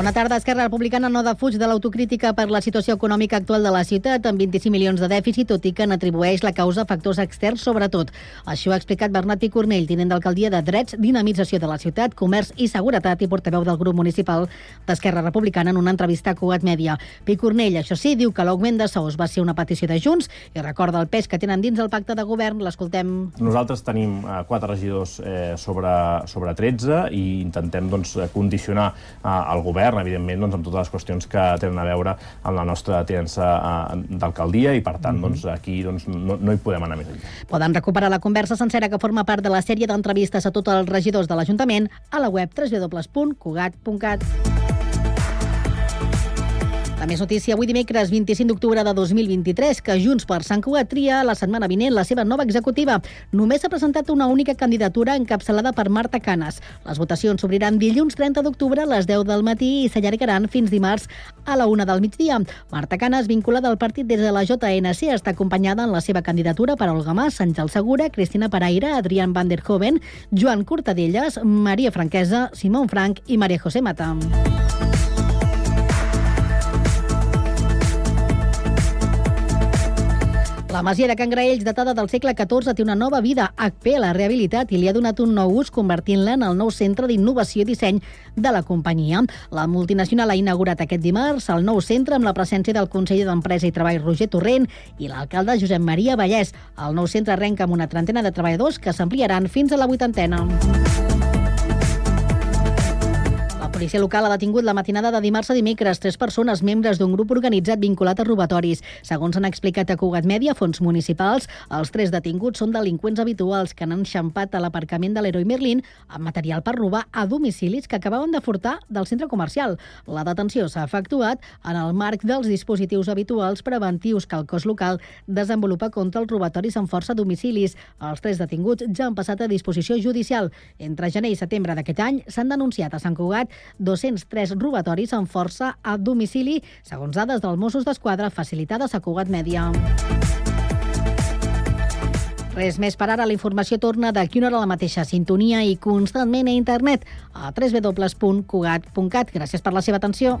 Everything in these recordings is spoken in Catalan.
Bona tarda. Esquerra Republicana no defuig de l'autocrítica per la situació econòmica actual de la ciutat, amb 25 milions de dèficit, tot i que n'atribueix la causa a factors externs, sobretot. Això ha explicat Bernat Picornell, tinent d'alcaldia de Drets, Dinamització de la ciutat, Comerç i Seguretat i portaveu del grup municipal d'Esquerra Republicana en una entrevista a Cugat Mèdia. Picornell, això sí, diu que l'augment de sous va ser una petició de Junts i recorda el pes que tenen dins el pacte de govern. L'escoltem. Nosaltres tenim eh, quatre regidors eh, sobre, sobre 13 i intentem doncs, condicionar eh, el govern govern, evidentment, doncs, amb totes les qüestions que tenen a veure amb la nostra tinença eh, d'alcaldia i, per tant, mm -hmm. doncs, aquí doncs, no, no hi podem anar més enllà. Poden recuperar la conversa sencera que forma part de la sèrie d'entrevistes a tots els regidors de l'Ajuntament a la web www.cugat.cat. La més notícia avui dimecres 25 d'octubre de 2023 que Junts per Sant Cugat tria la setmana vinent la seva nova executiva. Només s'ha presentat una única candidatura encapçalada per Marta Canes. Les votacions s'obriran dilluns 30 d'octubre a les 10 del matí i s'allargaran fins dimarts a la 1 del migdia. Marta Canes, vinculada al partit des de la JNC, està acompanyada en la seva candidatura per Olga Mas, Àngel Segura, Cristina Paraire, Adrián Van der Hoven, Joan Cortadellas, Maria Franquesa, Simón Frank i Maria José Mata. La masia de Can Graells, datada del segle XIV, té una nova vida. HP l'ha rehabilitat i li ha donat un nou ús, convertint-la en el nou centre d'innovació i disseny de la companyia. La multinacional ha inaugurat aquest dimarts el nou centre amb la presència del conseller d'Empresa i Treball Roger Torrent i l'alcalde Josep Maria Vallès. El nou centre arrenca amb una trentena de treballadors que s'ampliaran fins a la vuitantena policia local ha detingut la matinada de dimarts a dimecres tres persones membres d'un grup organitzat vinculat a robatoris. Segons han explicat a Cugat Mèdia, fons municipals, els tres detinguts són delinqüents habituals que han enxampat a l'aparcament de l'Heroi Merlin amb material per robar a domicilis que acabaven de furtar del centre comercial. La detenció s'ha efectuat en el marc dels dispositius habituals preventius que el cos local desenvolupa contra els robatoris amb força a domicilis. Els tres detinguts ja han passat a disposició judicial. Entre gener i setembre d'aquest any s'han denunciat a Sant Cugat 203 robatoris amb força a domicili, segons dades dels Mossos d'Esquadra facilitades a Cugat Mèdia. Res més per ara. La informació torna d'aquí una hora a la mateixa sintonia i constantment a internet a www.cugat.cat. Gràcies per la seva atenció.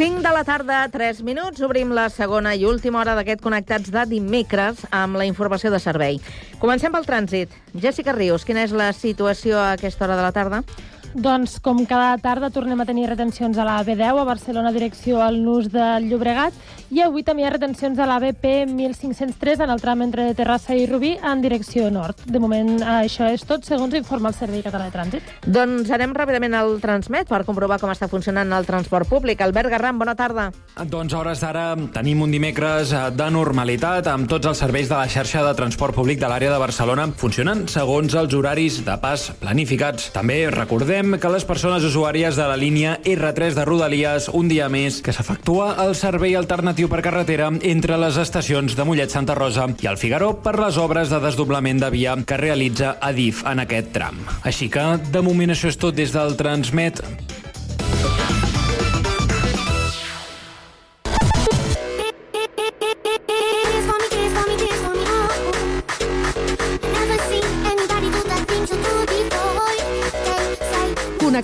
De la tarda, 3 minuts. Obrim la segona i última hora d'aquest Connectats de dimecres amb la informació de servei. Comencem pel trànsit. Jessica Rius, quina és la situació a aquesta hora de la tarda? Doncs, com cada tarda, tornem a tenir retencions a la B10 a Barcelona, direcció al Nus del Llobregat, i avui també hi ha retencions a la BP 1503 en el tram entre Terrassa i Rubí en direcció nord. De moment, això és tot, segons informa el Servei Català de Trànsit. Doncs anem ràpidament al Transmet per comprovar com està funcionant el transport públic. Albert Garram, bona tarda. Doncs a hores d'ara tenim un dimecres de normalitat amb tots els serveis de la xarxa de transport públic de l'àrea de Barcelona funcionant segons els horaris de pas planificats. També recordem Recordem que les persones usuàries de la línia R3 de Rodalies un dia més que s'efectua el servei alternatiu per carretera entre les estacions de Mollet Santa Rosa i el Figaró per les obres de desdoblament de via que realitza Adif en aquest tram. Així que, de moment, això és tot des del Transmet.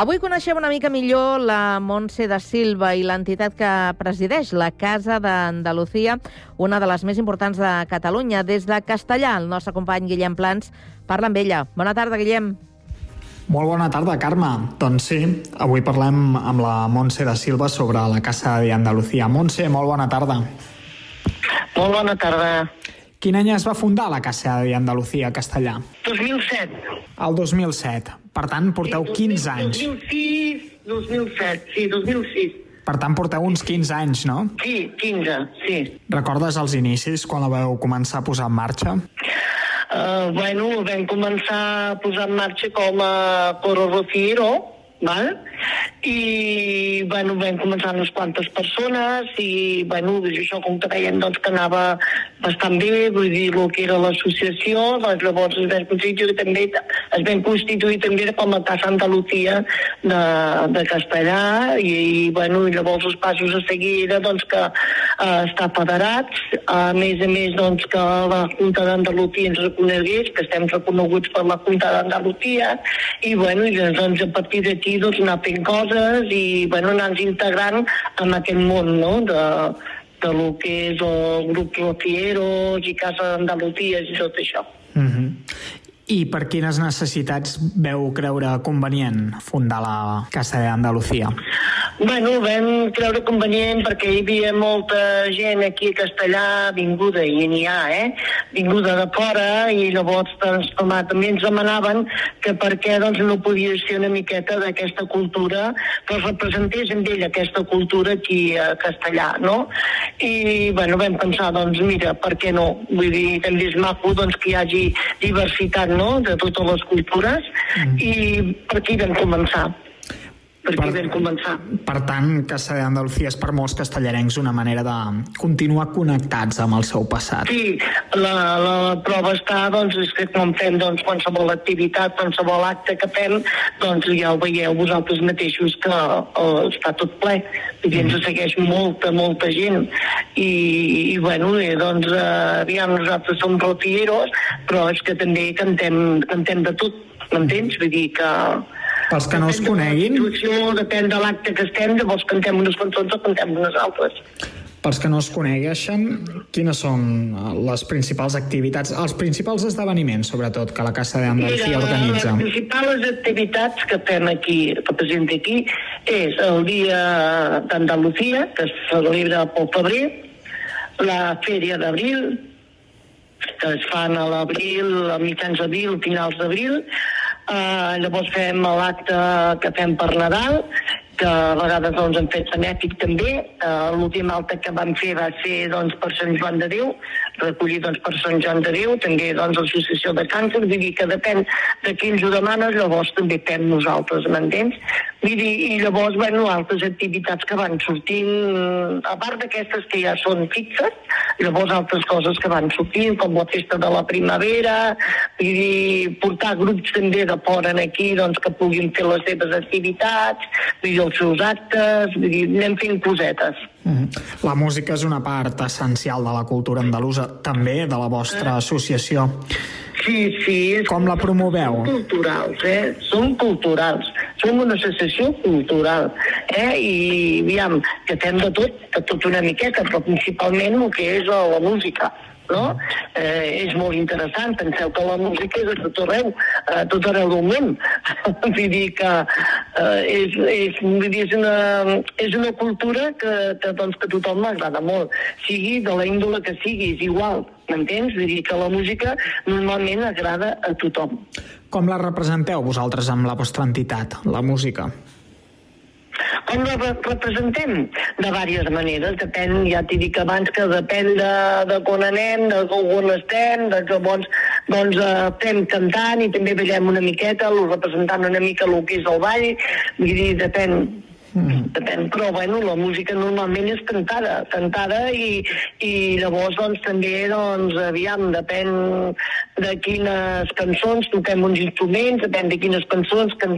Avui coneixem una mica millor la Montse da Silva i l'entitat que presideix, la Casa d'Andalucía, una de les més importants de Catalunya. Des de Castellà, el nostre company Guillem Plans parla amb ella. Bona tarda, Guillem. Molt bona tarda, Carme. Doncs sí, avui parlem amb la Montse da Silva sobre la Casa d'Andalucía. Montse, molt bona tarda. Molt bona tarda. Quin any es va fundar la Casa d'Andalucía a Castellà? 2007. El 2007. Per tant, porteu 15 anys. 2006, 2007, sí, 2006. Per tant, porteu uns 15 anys, no? Sí, 15, sí. Recordes els inicis, quan la veu començar a posar en marxa? Uh, bueno, vam començar a posar en marxa com a coro rociero, val? I bueno, vam començar unes quantes persones i bueno, això com que veiem doncs, que anava bastant bé, vull dir, el que era l'associació, doncs llavors es vam constituir també, es vam constituir també com a Casa Andalucía de, de Castellà i, i bueno, i llavors els passos a seguir era doncs, que eh, està federats, a més a més doncs, que la Junta d'Andalucía ens reconegués, que estem reconeguts per la Junta d'Andalucía i bueno, i doncs a partir d'aquí doncs, anar fent coses i bueno, anar-nos integrant en aquest món no? de, de lo que és el grup Rocieros i Casa d'Andalusia i tot això. Uh -huh. I per quines necessitats veu creure convenient fundar la Casa d'Andalusia? Bueno, vam creure convenient perquè hi havia molta gent aquí a Castellà vinguda, i n'hi ha, eh? Vinguda de fora, i llavors doncs, home, també ens demanaven que per què doncs, no podia ser una miqueta d'aquesta cultura, que representés en ell aquesta cultura aquí a Castellà, no? I, bueno, vam pensar, doncs, mira, per què no? Vull dir, també és maco doncs, que hi hagi diversitat, no?, de totes les cultures, mm. i per aquí vam començar per aquí vam començar. Per tant, Casa d'Andalucía és per molts castellarencs una manera de continuar connectats amb el seu passat. Sí, la, la prova està, doncs, és que quan fem doncs, qualsevol activitat, qualsevol acte que fem, doncs ja ho veieu vosaltres mateixos que uh, està tot ple. I ens mm. segueix molta, molta gent. I, i bueno, i, doncs, uh, aviam, nosaltres som rotieros, però és que també cantem, cantem de tot, m'entens? Vull dir que pels que no es coneguin... De depèn de l'acte que estem, llavors cantem unes cançons o cantem unes altres. Pels que no es conegueixen, quines són les principals activitats, els principals esdeveniments, sobretot, que la Casa d'Andalucía organitza? Les principals activitats que fem aquí, que presenta aquí, és el Dia d'Andalucía, que es celebra pel febrer, la Fèria d'Abril, que es fan a l'abril, a mitjans d'abril, finals d'abril, Uh, llavors fem l'acte que fem per Nadal, que a vegades doncs, hem fet benèfic també. Uh, L'últim acte que vam fer va ser doncs, per Sant Joan de Déu, recollir doncs, per Sant Joan de Déu, també doncs, l'associació de càncer, vull dir que depèn de qui ens ho demanes, llavors també fem nosaltres, m'entens? Vull dir, i llavors, bueno, altres activitats que van sortint, a part d'aquestes que ja són fixes, llavors altres coses que van sortint, com la festa de la primavera, vull dir, portar grups també de fora aquí, doncs, que puguin fer les seves activitats, vull dir, els seus actes, vull dir, anem fent cosetes. -hmm. La música és una part essencial de la cultura andalusa, també de la vostra associació. Sí, sí. Com la promoveu? Som culturals, eh? Som culturals. Som una associació cultural, eh? I, aviam, que fem de tot, de tot una miqueta, però principalment el que és la, la música no? Eh, és molt interessant, penseu que la música és a tot arreu, a tot arreu del món. vull dir que eh, és, és, vull dir, és, una, és una cultura que, que, doncs, que a tothom m'agrada molt, sigui de la índole que sigui, és igual, m'entens? Vull dir que la música normalment agrada a tothom. Com la representeu vosaltres amb la vostra entitat, la música? Com la representem? De diverses maneres. Depèn, ja t'he dit abans, que depèn de, de quan anem, de on estem, de que bons, doncs eh, fem cantant i també ballem una miqueta, representant una mica el que és el ball. Vull dir, depèn, Mm. Depèn, però bueno, la música normalment és cantada, cantada i, i llavors doncs també doncs aviam, depèn de quines cançons toquem uns instruments, depèn de quines cançons que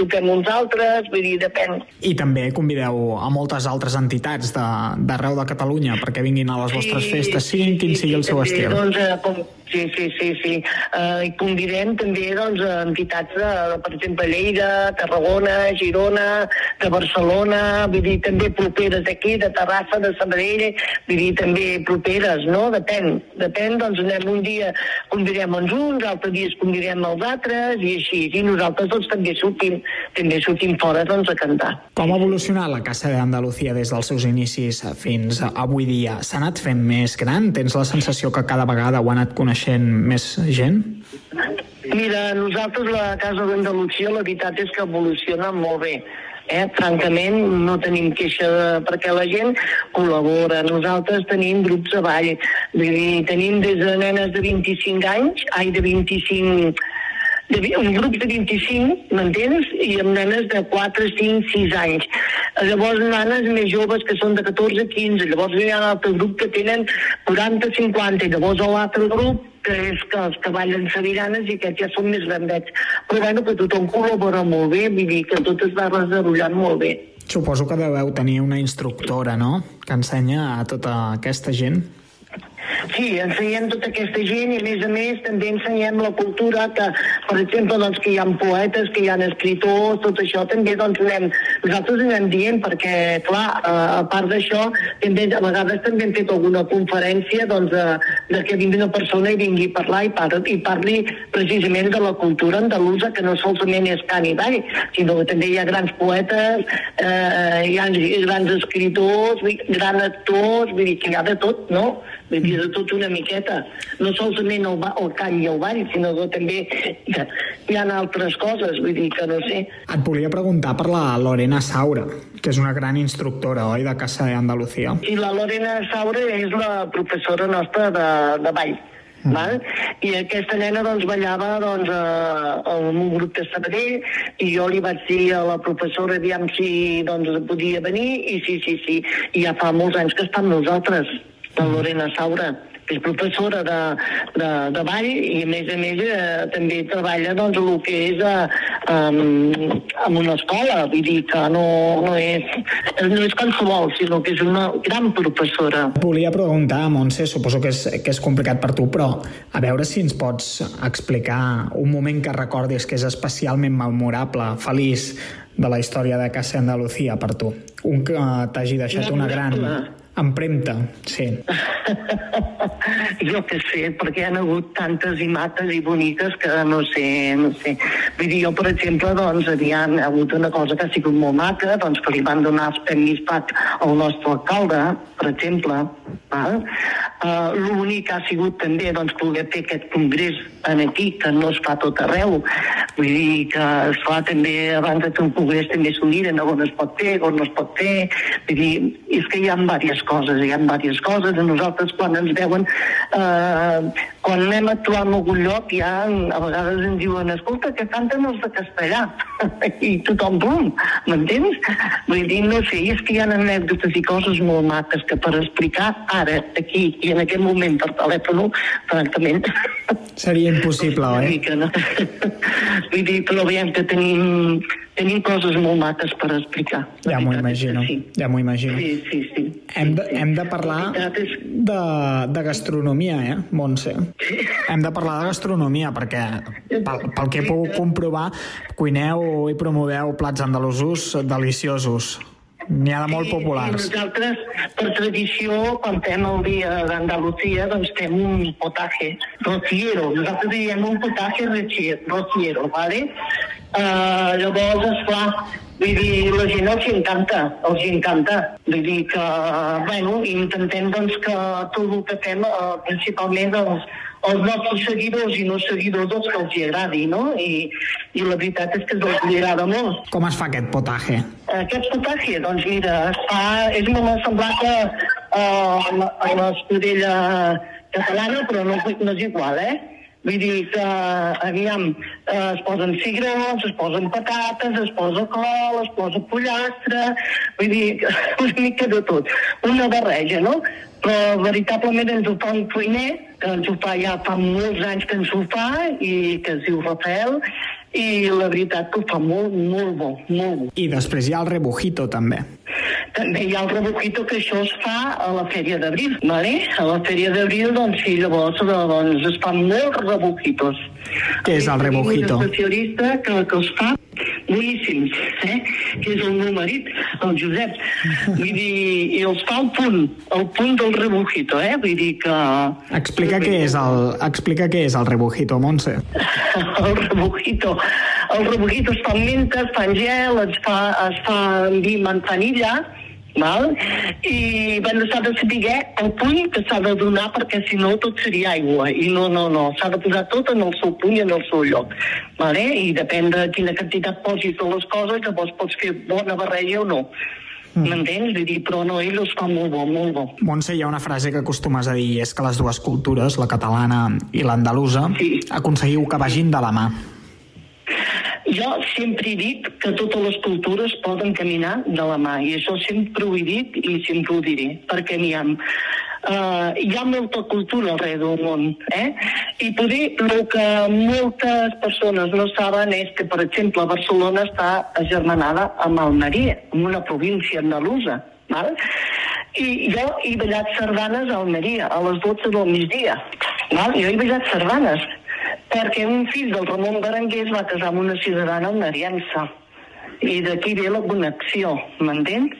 toquem uns altres, vull dir, depèn. I també convideu a moltes altres entitats d'arreu de, de Catalunya perquè vinguin a les vostres sí, festes, siguin quin sigui el seu estil. Doncs, eh, com, sí, sí, sí, sí. Uh, I convidem també doncs, entitats de, per exemple, Lleida, Tarragona, Girona, de Barcelona, vull dir, també properes d'aquí, de Terrassa, de Sabadell, vull dir, també properes, no? Depèn, depèn, doncs anem un dia, convidem els uns, altres dies convidem els altres, i així, i nosaltres doncs també sortim, també sortim fora doncs a cantar. Com ha evolucionat la Casa d'Andalucía des dels seus inicis fins avui dia? S'ha anat fent més gran? Tens la sensació que cada vegada ho ha anat coneixent més gent? Mira, nosaltres la Casa d'Andalusia la veritat és que evoluciona molt bé. Eh? Francament, no tenim queixa de, perquè la gent col·labora. Nosaltres tenim grups de ball. Tenim des de nenes de 25 anys, ai, de 25 de, un grup de 25, m'entens? I amb nenes de 4, 5, 6 anys. Llavors, nanes més joves que són de 14, 15. Llavors hi ha un altre grup que tenen 40, 50. I llavors l'altre grup que és que els que ballen seviranes i aquests ja són més grandets. Però bueno, que tothom col·labora molt bé, vull dir que tot es va desenvolupant molt bé. Suposo que deveu tenir una instructora, no?, que ensenya a tota aquesta gent. Sí, ensenyem tota aquesta gent i a més a més també ensenyem la cultura que, per exemple, doncs, que hi ha poetes, que hi ha escriptors, tot això també doncs anem, nosaltres anem dient perquè, clar, a part d'això, també a vegades també hem fet alguna conferència doncs, de, de que vingui una persona i vingui a parlar i, par i parli precisament de la cultura andalusa, que no solament és cant i ball, sinó que també hi ha grans poetes, eh, hi ha grans escriptors, grans actors, vull dir que hi ha de tot, no? Vull dir, de tot una miqueta. No solament el, el call i el ball, sinó que també hi ha altres coses, vull dir que no sé. Et volia preguntar per la Lorena Saura, que és una gran instructora, oi, de Casa d'Andalucía. I la Lorena Saura és la professora nostra de, de ball. Mm. Val? I aquesta nena doncs, ballava doncs, eh, en un grup de Sabadell i jo li vaig dir a la professora aviam si doncs, podia venir i sí, sí, sí. I ja fa molts anys que està amb nosaltres la Lorena Saura que és professora de, de, de ball i a més a més eh, també treballa doncs, el que és eh, um, en una escola, vull dir que no, no, és, no és qualsevol, sinó que és una gran professora. Volia preguntar, Montse, suposo que és, que és complicat per tu, però a veure si ens pots explicar un moment que recordis que és especialment memorable, feliç, de la història de Casa Andalucía per tu. Un que t'hagi deixat una gran empremta, sí. jo que sé, perquè hi ha hagut tantes i mates i boniques que no sé, no sé. Vull dir, jo, per exemple, doncs, hi ha hagut una cosa que ha sigut molt maca, doncs, que li van donar els premis PAC al nostre alcalde, per exemple, val? Uh, L'únic ha sigut també doncs, poder fer aquest congrés en aquí, que no es fa tot arreu. Vull dir que, esclar, també abans de fer un congrés també s'ho miren on es pot fer, on no es pot fer. Vull dir, és que hi ha diverses coses, ha diverses coses. A nosaltres quan ens veuen, eh, quan anem a actuar en algun lloc, ja a vegades ens diuen, escolta, que canten els de castellà. I tothom, bum, m'entens? Vull dir, no sé, és que hi ha anècdotes i coses molt maques que per explicar ara, aquí i en aquest moment per telèfon, francament... Seria impossible, oi? Que no. Vull dir, però veiem que tenim, tenim coses molt maques per explicar. Ja m'ho imagino, sí. ja m'ho imagino. Sí, sí, sí. Hem de, hem de parlar de, de gastronomia, eh, Montse? Hem de parlar de gastronomia, perquè pel, pel que he pogut comprovar, cuineu i promoveu plats andalusos deliciosos. N'hi ha de molt populars. I nosaltres, per tradició, quan fem el dia d'Andalusia, doncs fem un potaje rociero. Nosaltres diem un potaje rociero, ¿vale? Uh, llavors, esclar, vull dir, la gent els encanta, els encanta. Vull dir que, bueno, intentem doncs que tot el que fem, uh, principalment, doncs, els nostres seguidors i no seguidors doncs, que els agradi, no? I, I la veritat és que els agrada molt. Com es fa aquest potaje? Aquest potaje, doncs mira, es fa, és molt semblant a, a, a l'escudella catalana, però no, no és igual, eh? Vull dir que, aviam, eh, es posen cigrons, es posen patates, es posa col, es posa pollastre, vull dir, una mica de tot. Una barreja, no? Però veritablement ho fa un cuiner, que ens ho fa ja fa molts anys que ens ho fa, i que es diu Rafael, i la veritat que ho fa molt, molt bo, molt bo. I després hi ha el rebujito, també. També hi ha el rebujito que això es fa a la Fèria d'Abril, vale? A la Fèria d'Abril, doncs sí, llavors doncs, es fan molts rebujitos. Què és el rebujito? Un especialista que, que els fa boníssims, eh? que és el meu marit, el Josep. Vull dir, i els fa al punt, al punt del rebujito, eh? Vull dir que... Explica què és el, explica què és el rebujito, Montse. el rebujito. El rebujito es fa amb menta, es fa en gel, es fa, es fa amb vi manzanilla, val? i bueno, s'ha de saber el puny que s'ha de donar perquè si no tot seria aigua i no, no, no, s'ha de posar tot en el seu puny i en el seu lloc vale? i depèn de quina quantitat posis de les coses llavors pots fer bona barreja o no M'entens? Vull dir, però no, ell els fa molt bo, molt bo. Montse, hi ha una frase que acostumes a dir, és que les dues cultures, la catalana i l'andalusa, Sí. aconseguiu que vagin de la mà. Jo sempre he dit que totes les cultures poden caminar de la mà, i això sempre ho he dit i sempre ho diré, perquè n'hi ha. Uh, hi ha molta cultura arreu del món, eh? I poder, el que moltes persones no saben és que, per exemple, Barcelona està agermanada amb Almeria, en una província andalusa, val? I jo he ballat sardanes a Almeria, a les 12 del migdia, val? Jo he ballat sardanes, perquè un fill del Ramon Berenguer es va casar amb una ciutadana almeriança i d'aquí ve la connexió, m'entens?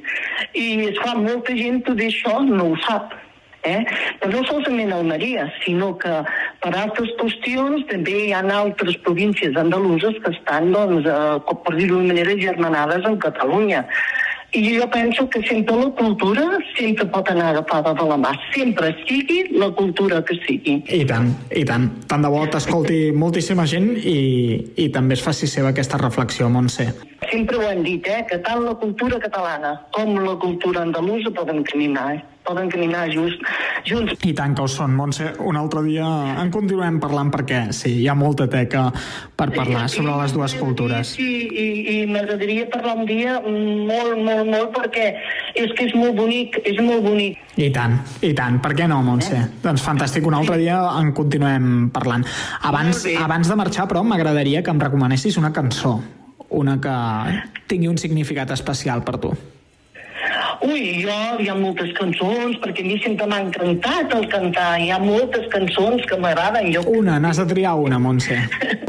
I esclar, molta gent tot això no ho sap. Eh? Però no solament a Almeria, sinó que per altres qüestions també hi ha altres províncies andaluses que estan, doncs, eh, per dir-ho d'una manera, germanades en Catalunya. I jo penso que sempre la cultura sempre pot anar agafada de la mà, sempre sigui la cultura que sigui. I tant, i tant. Tant de bo t'escolti moltíssima gent i, i també es faci seva aquesta reflexió, Montse. Sempre ho hem dit, eh, que tant la cultura catalana com la cultura andalusa poden caminar, eh? Poden caminar just, junts. I tant que ho són, Montse. Un altre dia en continuem parlant perquè sí, hi ha molta teca per parlar sobre les dues cultures. Sí, i, i m'agradaria parlar un dia molt, molt, molt, perquè és que és molt bonic, és molt bonic. I tant, i tant. Per què no, Montse? Doncs fantàstic. Un altre dia en continuem parlant. Abans, abans de marxar, però, m'agradaria que em recomanessis una cançó. Una que tingui un significat especial per tu. Ui, jo hi ha moltes cançons, perquè a mi sempre m'ha encantat el cantar. Hi ha moltes cançons que m'agraden. Jo... Una, n'has de triar una, Montse.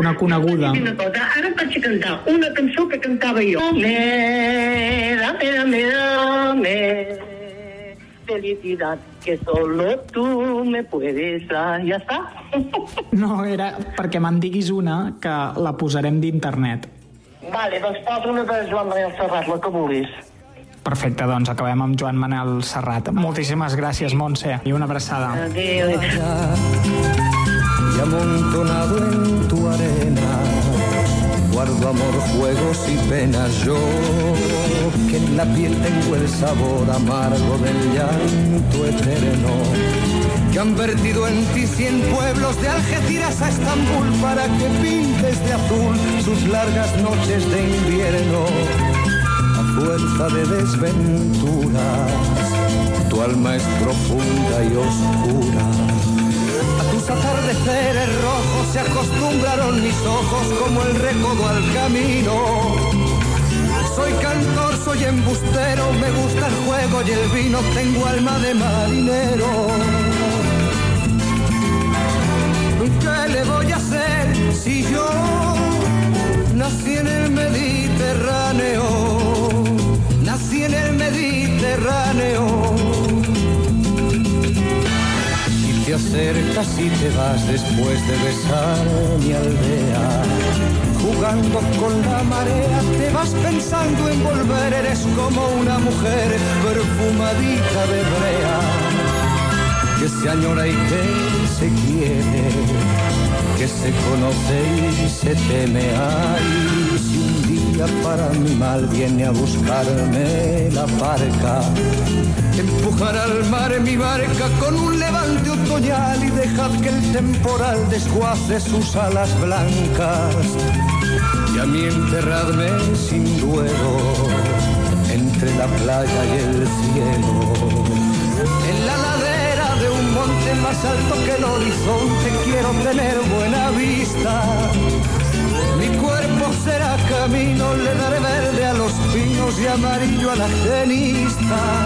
Una coneguda. Una cosa, ara vaig a cantar una cançó que cantava jo. Me, dame, dame, dame felicidad que solo tú me puedes dar. Ja està? No, era perquè me'n diguis una que la posarem d'internet. Vale, doncs posa una de Joan Manuel Serrat, la que vulguis. Perfecte, doncs acabem amb Joan Manel Serrat. Moltíssimes gràcies, Montse, i una abraçada. Adéu. y amontonado en tu arena guardo amor, juegos y penas yo que en la piel tengo el sabor amargo del llanto eterno que han vertido en ti cien pueblos de Algeciras a Estambul para que pintes de azul sus largas noches de invierno fuerza de desventuras tu alma es profunda y oscura a tus atardeceres rojos se acostumbraron mis ojos como el recodo al camino. Soy cantor, soy embustero, me gusta el juego y el vino, tengo alma de marinero. Acercas y te vas después de besar mi aldea. Jugando con la marea, te vas pensando en volver, eres como una mujer perfumadita de brea, que se añora y que se quiere, que se conoce y se teme. Ay, si un día para mi mal viene a buscarme la barca, Empujar al mar mi barca con un levante otoñal y dejad que el temporal desguace sus alas blancas. Y a mí enterradme sin duelo entre la playa y el cielo. En la ladera de un monte más alto que el horizonte quiero tener buena vista. Mi cuerpo será camino, le daré verde a los pinos y amarillo a la genista.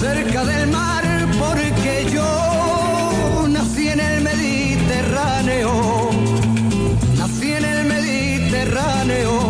Cerca del mar porque yo nací en el Mediterráneo. Nací en el Mediterráneo.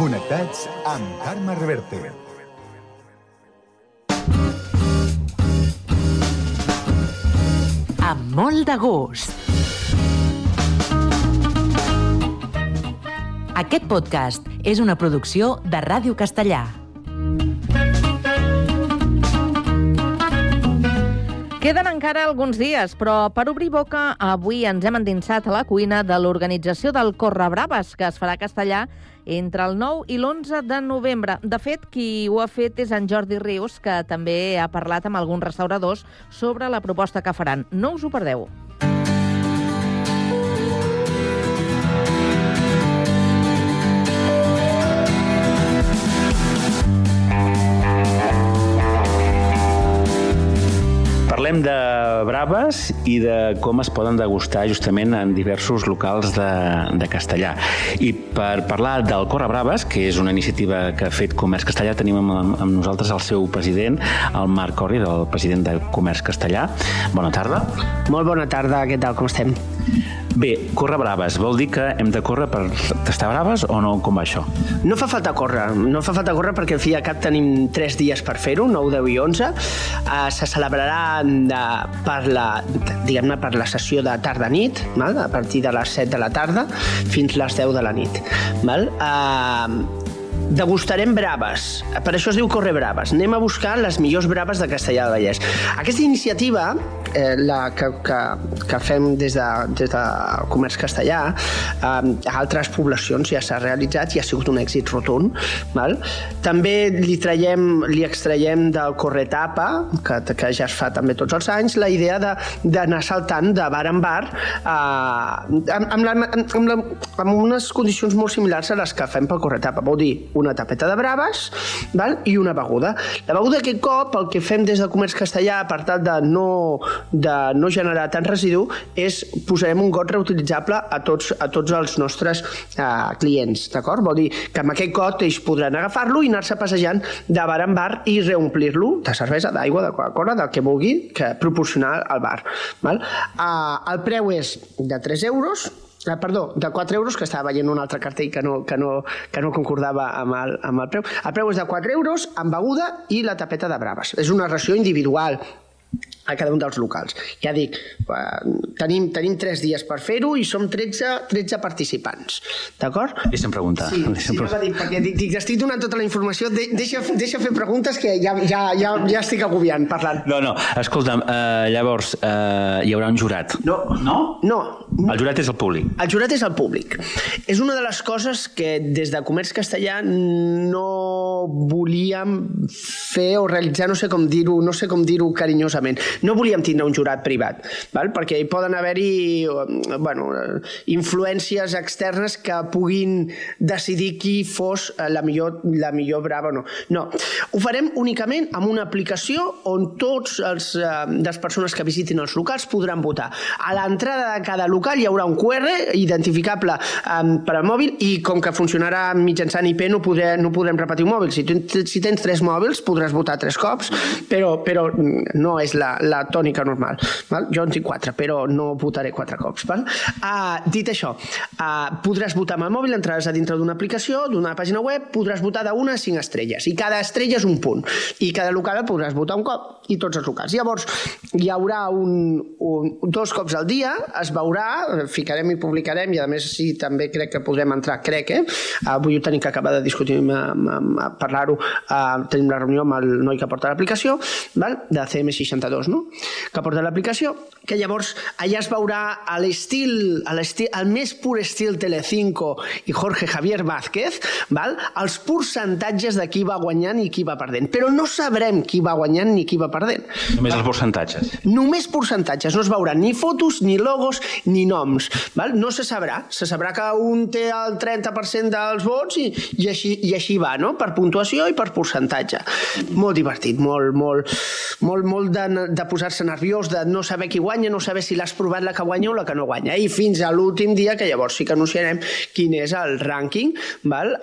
Connectats amb Carme Reverte. Amb molt de gust. Aquest podcast és una producció de Ràdio Castellà. Queden encara alguns dies, però per obrir boca, avui ens hem endinsat a la cuina de l'organització del Correbraves, que es farà a Castellà entre el 9 i l'11 de novembre. De fet, qui ho ha fet és en Jordi Rius, que també ha parlat amb alguns restauradors sobre la proposta que faran. No us ho perdeu. Parlem de braves i de com es poden degustar justament en diversos locals de, de Castellà. I per parlar del Corre Braves, que és una iniciativa que ha fet Comerç Castellà, tenim amb, amb nosaltres el seu president, el Marc Corri, del president de Comerç Castellà. Bona tarda. Molt bona tarda, què tal, com estem? Bé, córrer braves, vol dir que hem de córrer per tastar braves o no? Com va això? No fa falta córrer, no fa falta córrer perquè al fi cap tenim 3 dies per fer-ho, 9, 10 i 11. Uh, se celebrarà de, per la, diguem-ne, per la sessió de tarda-nit, a partir de les 7 de la tarda fins les 10 de la nit. Val? Uh, degustarem braves. Per això es diu Corre Braves. Anem a buscar les millors braves de Castellà del Vallès. Aquesta iniciativa, eh, la que, que, que fem des de, des de Comerç Castellà, eh, a altres poblacions ja s'ha realitzat i ha sigut un èxit rotund. Val? També li, traiem, li extraiem del Corretapa, que, que ja es fa també tots els anys, la idea d'anar saltant de bar en bar eh, amb, amb, la, amb, la, amb unes condicions molt similars a les que fem pel Corretapa. Vol dir, una tapeta de braves val? i una beguda. La beguda aquest cop, el que fem des de Comerç Castellà per tal de no, de no generar tant residu és posarem un got reutilitzable a tots, a tots els nostres eh, clients, d'acord? Vol dir que amb aquest got ells podran agafar-lo i anar-se passejant de bar en bar i reomplir-lo de cervesa, d'aigua, de Coca-Cola, del que vulgui que proporcionar al bar. Val? Eh, el preu és de 3 euros, Ah, perdó, de 4 euros, que estava veient un altre cartell que no, que no, que no concordava amb el, amb el preu. El preu és de 4 euros amb beguda i la tapeta de braves. És una ració individual a cada un dels locals. Ja dic, eh, tenim, tenim tres dies per fer-ho i som 13, 13 participants, d'acord? Deixa'm preguntar. Sí, Deixa'm sí no va dir, perquè dic, dic, estic donant tota la informació, de, deixa, deixa fer preguntes que ja, ja, ja, ja estic agobiant parlant. No, no, escolta'm, eh, llavors eh, hi haurà un jurat. No. No? No. El jurat és el públic. El jurat és el públic. És una de les coses que des de Comerç Castellà no volíem fer o realitzar, no sé com dir-ho, no sé com dir-ho carinyosament. No volíem tindre un jurat privat, val? perquè hi poden haver-hi bueno, influències externes que puguin decidir qui fos la millor, la millor brava o no. No, ho farem únicament amb una aplicació on tots els eh, les persones que visitin els locals podran votar. A l'entrada de cada local hi haurà un QR identificable um, per al mòbil i com que funcionarà mitjançant IP no, podré, no podrem repetir un mòbil. Si, tu, si tens tres mòbils podràs votar tres cops, però, però no és la, la tònica normal. Val? Jo en tinc quatre, però no votaré quatre cops. Val? Uh, dit això, uh, podràs votar amb el mòbil, entraràs a dintre d'una aplicació, d'una pàgina web, podràs votar d'una a cinc estrelles, i cada estrella és un punt, i cada local el podràs votar un cop, i tots els locals. Llavors, hi haurà un, un, dos cops al dia, es veurà, ficarem i publicarem, i a més sí, també crec que podrem entrar, crec, eh? Avui ho tenim que acabar de discutir, parlar-ho, uh, tenim la reunió amb el noi que porta l'aplicació, val? de CM62, no? que porta l'aplicació, que llavors allà es veurà a l'estil, al més pur estil Telecinco i Jorge Javier Vázquez, val? els percentatges de qui va guanyant i qui va perdent. Però no sabrem qui va guanyant ni qui va perdent. Només els percentatges. Només percentatges, no es veuran ni fotos, ni logos, ni noms. Val? No se sabrà. Se sabrà que un té el 30% dels vots i, i, així, i així va, no? per puntuació i per percentatge. Molt divertit, molt, molt, molt, molt de, de posar-se nerviós, de no saber qui guanya, no saber si l'has provat la que guanya o la que no guanya. I fins a l'últim dia, que llavors sí que anunciarem quin és el rànquing, val?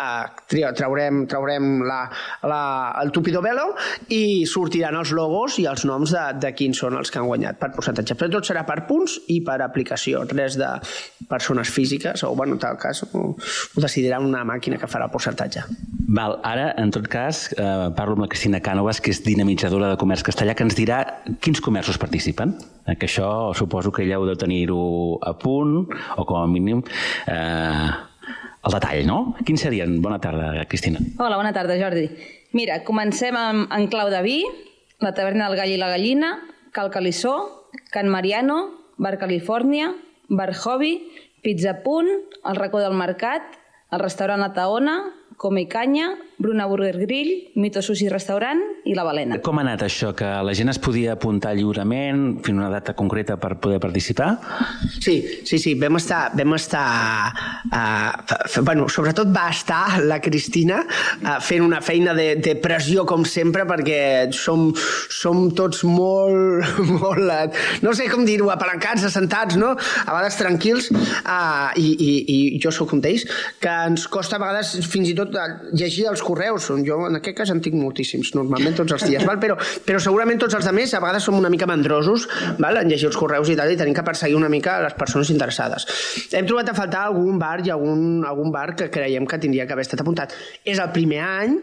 Traurem, traurem la, la, el tupido velo i sortiran els logos i els noms de, de quins són els que han guanyat per percentatge. Però tot serà per punts i per aplicació, res de persones físiques, o bueno, en tal cas ho, ho decidirà una màquina que farà el percentatge. Val, ara, en tot cas, eh, parlo amb la Cristina Cànovas, que és dinamitzadora de comerç castellà, que ens dirà quins comerços participen. Eh, que això suposo que ja heu de tenir-ho a punt, o com a mínim eh, el detall, no? Quins serien? Bona tarda, Cristina. Hola, bona tarda, Jordi. Mira, comencem amb, en clau de vi, la taverna del gall i la gallina, Cal Calissó, Can Mariano, Bar Califòrnia, Bar Hobby, Pizza Punt, el racó del mercat, el restaurant La Taona, Come Canya, Bruna Burger Grill, Mito Sushi Restaurant i La Balena. Com ha anat això? Que la gent es podia apuntar lliurement fins a una data concreta per poder participar? Sí, sí, sí, vam estar... Vam estar uh, bueno, sobretot va estar la Cristina uh, fent una feina de, de pressió, com sempre, perquè som, som tots molt, molt... No sé com dir-ho, apalancats, assentats, no? A vegades tranquils, uh, i, i, i jo sóc un d'ells, que ens costa a vegades fins i tot llegir els correus. Jo en aquest cas en tinc moltíssims, normalment tots els dies, val? Però, però segurament tots els altres a vegades som una mica mandrosos val? en llegir els correus i tal, i tenim que perseguir una mica les persones interessades. Hem trobat a faltar algun bar i algun, algun bar que creiem que tindria que haver estat apuntat. És el primer any,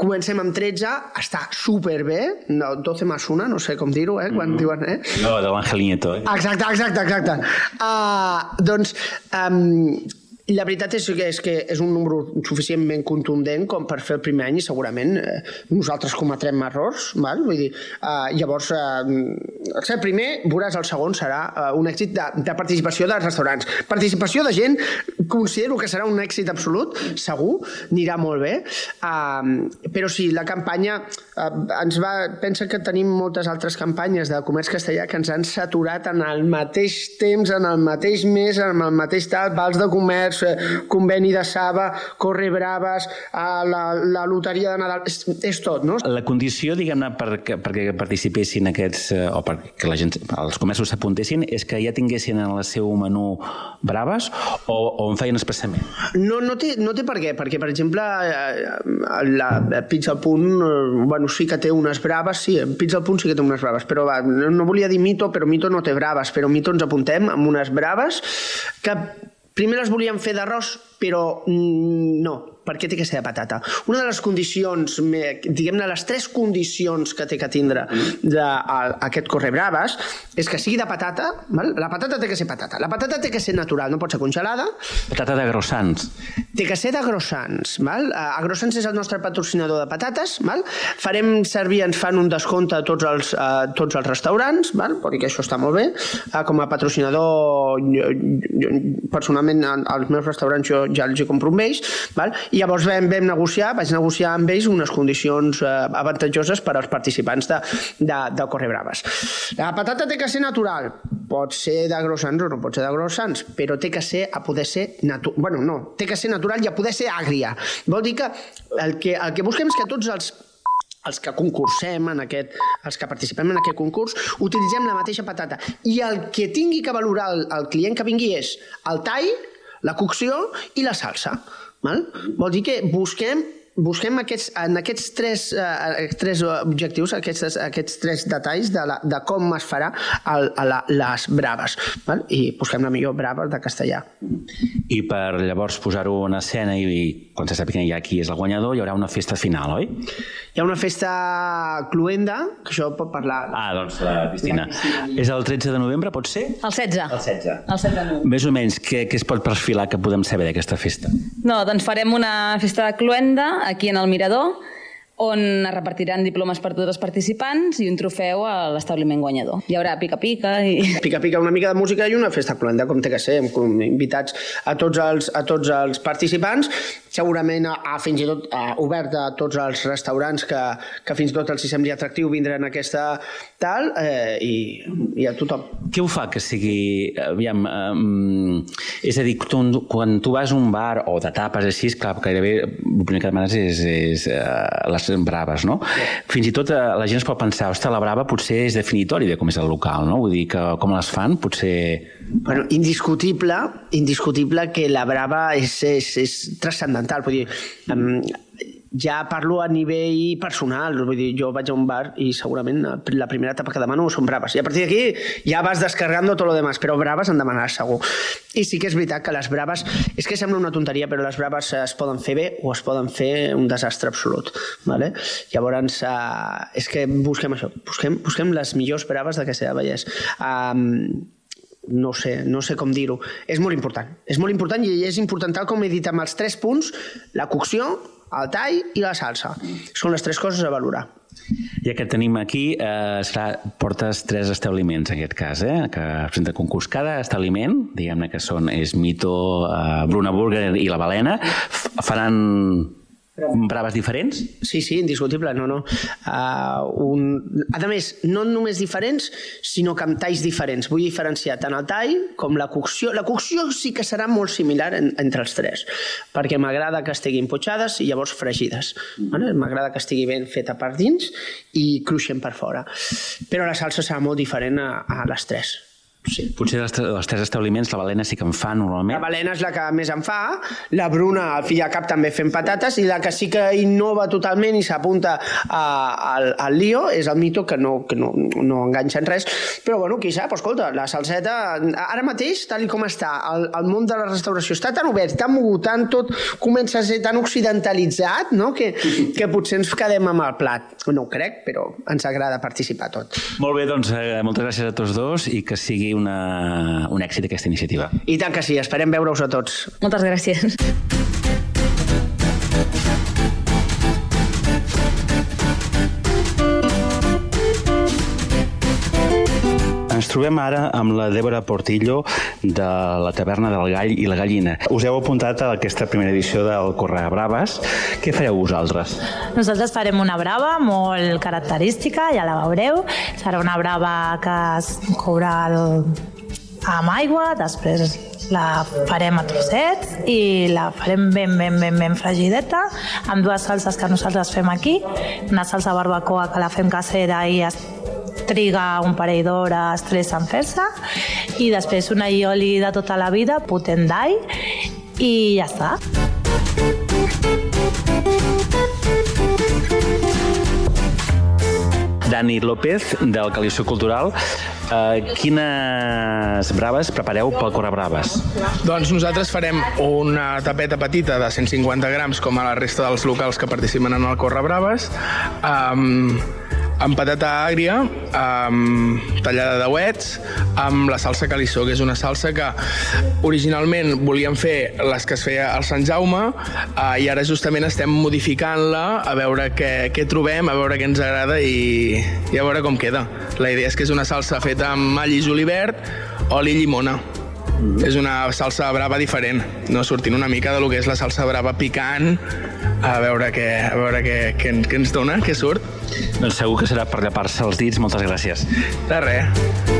comencem amb 13, està superbé, no, 12 més 1, no sé com dir-ho, eh, quan mm -hmm. diuen... Eh? No, de l'Àngel Nieto. Eh? Exacte, exacte, exacte. Uh, doncs, um, la veritat és que, és que és un número suficientment contundent com per fer el primer any i segurament eh, nosaltres cometrem errors, val? Vull dir, eh, llavors, eh, el primer, veuràs el segon serà eh, un èxit de, de participació dels restaurants. Participació de gent, considero que serà un èxit absolut, segur, anirà molt bé, eh, però sí, la campanya ens va... Pensa que tenim moltes altres campanyes de comerç castellà que ens han saturat en el mateix temps, en el mateix mes, en el mateix tal, vals de comerç, eh, conveni de Saba, Corre Braves, a la, la loteria de Nadal, és, és tot, no? La condició, diguem-ne, perquè, perquè participessin aquests, eh, o perquè la gent, els comerços s'apuntessin, és que ja tinguessin en el seu menú braves o, o en feien expressament? No, no, té, no té per què, perquè, per exemple, eh, la Pizza Punt, eh, bueno, sí que té unes braves, sí, Pizza al Punt sí que té unes braves, però va, no volia dir Mito, però Mito no té braves, però Mito ens apuntem amb unes braves que Primer les volíem fer d'arròs, però mm, no, per què té que ser de patata? Una de les condicions, diguem-ne, les tres condicions que té que tindre de, a, aquest correbraves és que sigui de patata, val? la patata té que ser patata, la patata té que ser natural, no pot ser congelada, Patata de grossans. té que ser de Grossans. Val? Eh, Agrossans és el nostre patrocinador de patates. Val? Farem servir, ens fan un descompte a tots els, a tots els restaurants, val? vol dir que això està molt bé. Eh, Com a patrocinador, jo, jo, personalment, en- als meus restaurants jo ja els hi compro amb ells. Val? I llavors vam, vam negociar, vaig negociar amb ells unes condicions eh, avantatjoses per als participants de, de, de Correbraves. La patata té que ser natural, pot ser de grossans o no pot ser de grossans, però té que ser a poder ser natural. Bueno, no, té que ser natural i a poder ser àgria. Vol dir que el que, el que busquem és que tots els els que concursem en aquest, els que participem en aquest concurs, utilitzem la mateixa patata. I el que tingui que valorar el, el client que vingui és el tall, la cocció i la salsa. Val? Vol dir que busquem busquem aquests, en aquests tres, eh, tres objectius, aquests, aquests tres detalls de, la, de com es farà el, la, les braves. Val? I busquem la millor brava de castellà. I per llavors posar-ho en escena i, i quan se sàpiga ja qui és el guanyador, hi haurà una festa final, oi? Hi ha una festa cluenda, que això pot parlar... Ah, doncs la Cristina. És el 13 de novembre, pot ser? El 16. El 16. El 16 de novembre. Més o menys, què, què es pot perfilar que podem saber d'aquesta festa? No, doncs farem una festa de cluenda aquí en el Mirador, on es repartiran diplomes per tots els participants i un trofeu a l'establiment guanyador. Hi haurà pica-pica i... Pica-pica, una mica de música i una festa cluenda, com té que ser, amb com invitats a tots els, a tots els participants, segurament a, a fins i tot a, obert a tots els restaurants que, que fins i tot els hi sembli atractiu vindre en aquesta tal, eh, i, i a tothom. Què ho fa que sigui... Aviam, um, és a dir, tu, quan tu vas a un bar o de tapes així, clar, gairebé el primer que demanes és, és uh, les braves, no? Fins i tot uh, la gent es pot pensar, ostres, la brava potser és definitori de com és el local, no? Vull dir que com les fan potser... Bueno, indiscutible, indiscutible que la brava és, és, és transcendental. Vull dir, um, ja parlo a nivell personal, vull dir, jo vaig a un bar i segurament la primera etapa que demano són braves. I a partir d'aquí ja vas descarregando tot lo demás, però braves en demanaràs segur. I sí que és veritat que les braves, és que sembla una tonteria, però les braves es poden fer bé o es poden fer un desastre absolut. Vale? Llavors, uh, és que busquem això, busquem, busquem les millors braves de Castellà de Vallès. Um, no sé, no sé com dir-ho. És molt important. És molt important i és important, tal com he dit, amb els tres punts, la cocció, el tall i la salsa. Són les tres coses a valorar. Ja que tenim aquí, eh, serà, portes tres establiments, en aquest cas, eh, que presenta concurs. Cada establiment, diguem-ne que són, és Mito, eh, Bruna Burger i la Balena, f- faran braves diferents? Sí, sí, indiscutible, no, no. Uh, un... A més, no només diferents, sinó que amb talls diferents. Vull diferenciar tant el tall com la cocció. La cocció sí que serà molt similar en, entre els tres, perquè m'agrada que estiguin potxades i llavors fregides. Vale? M'agrada que estigui ben feta per dins i cruixent per fora. Però la salsa serà molt diferent a, a les tres. Sí. Potser dels, dels tres establiments la Balena sí que en fa normalment. La Balena és la que més en fa, la Bruna, al fi i al cap, també fent patates, i la que sí que innova totalment i s'apunta al, al lío és el mito, que no, que no, no enganxa en res. Però, bueno, qui sap, escolta, la salseta, ara mateix, tal com està, el, el món de la restauració està tan obert, tan mogut, tan tot comença a ser tan occidentalitzat, no?, que, que potser ens quedem amb el plat. No ho crec, però ens agrada participar tot. Molt bé, doncs eh, moltes gràcies a tots dos i que sigui una, un èxit aquesta iniciativa. I tant que sí, esperem veure-us a tots. Moltes gràcies. Trobem ara amb la Débora Portillo de la taverna del Gall i la Gallina. Us heu apuntat a aquesta primera edició del Corre Braves. Què fareu vosaltres? Nosaltres farem una brava molt característica, ja la veureu. Serà una brava que es courà el... amb aigua, després la farem a trossets i la farem ben, ben, ben, ben fregideta amb dues salses que nosaltres fem aquí. Una salsa barbacoa que la fem casera i es triga un parell d'hores, tres en fer-se i després un aioli de tota la vida, potent d'all i ja està. Dani López, del Calissó Cultural. Uh, quines braves prepareu pel Correbraves? Doncs nosaltres farem una tapeta petita de 150 grams, com a la resta dels locals que participen en el Correbraves, um, amb patata àgria, amb tallada de uets, amb la salsa calissó, que és una salsa que originalment volíem fer les que es feia al Sant Jaume eh, i ara justament estem modificant-la a veure què, què trobem, a veure què ens agrada i, i a veure com queda. La idea és que és una salsa feta amb all i julivert, oli i llimona. És una salsa brava diferent, no sortint una mica de lo que és la salsa brava picant, a veure què, a veure què, què, què ens dona, què surt. Doncs segur que serà per llepar-se els dits. Moltes gràcies. De res.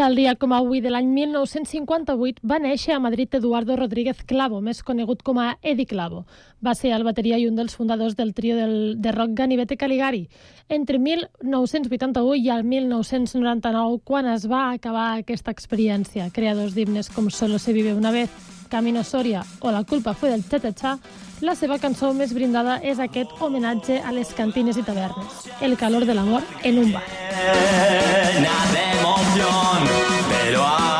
Tal dia com avui de l'any 1958 va néixer a Madrid Eduardo Rodríguez Clavo, més conegut com a Eddie Clavo. Va ser el bateria i un dels fundadors del trio del, de rock Ganivete Caligari. Entre 1981 i el 1999, quan es va acabar aquesta experiència, creadors d'himnes com Solo se vive una vez, Camino Soria o La culpa fue del Cha-Cha-Cha, la seva cançó més brindada és aquest homenatge a les cantines i tavernes, El calor de l'amor en un bar. emoción, pero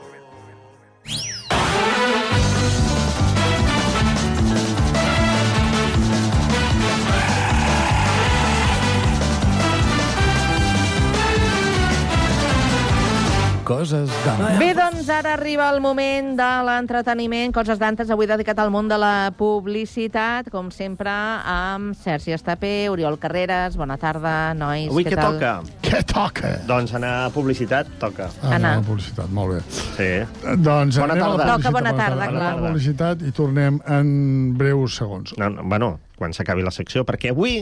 Coses d'Anna. Bé, doncs ara arriba el moment de l'entreteniment. Coses d'antes, avui dedicat al món de la publicitat, com sempre, amb Sergi Estapé, Oriol Carreras. Bona tarda, nois. Avui què tal? toca? Què toca? Doncs anar a publicitat toca. Ah, Anar. no, publicitat, molt bé. Sí. Doncs Bona a tarda. publicitat, Toca bona tarda, Anem a clar. la publicitat i tornem en breus segons. No, no, bueno, quan s'acabi la secció, perquè avui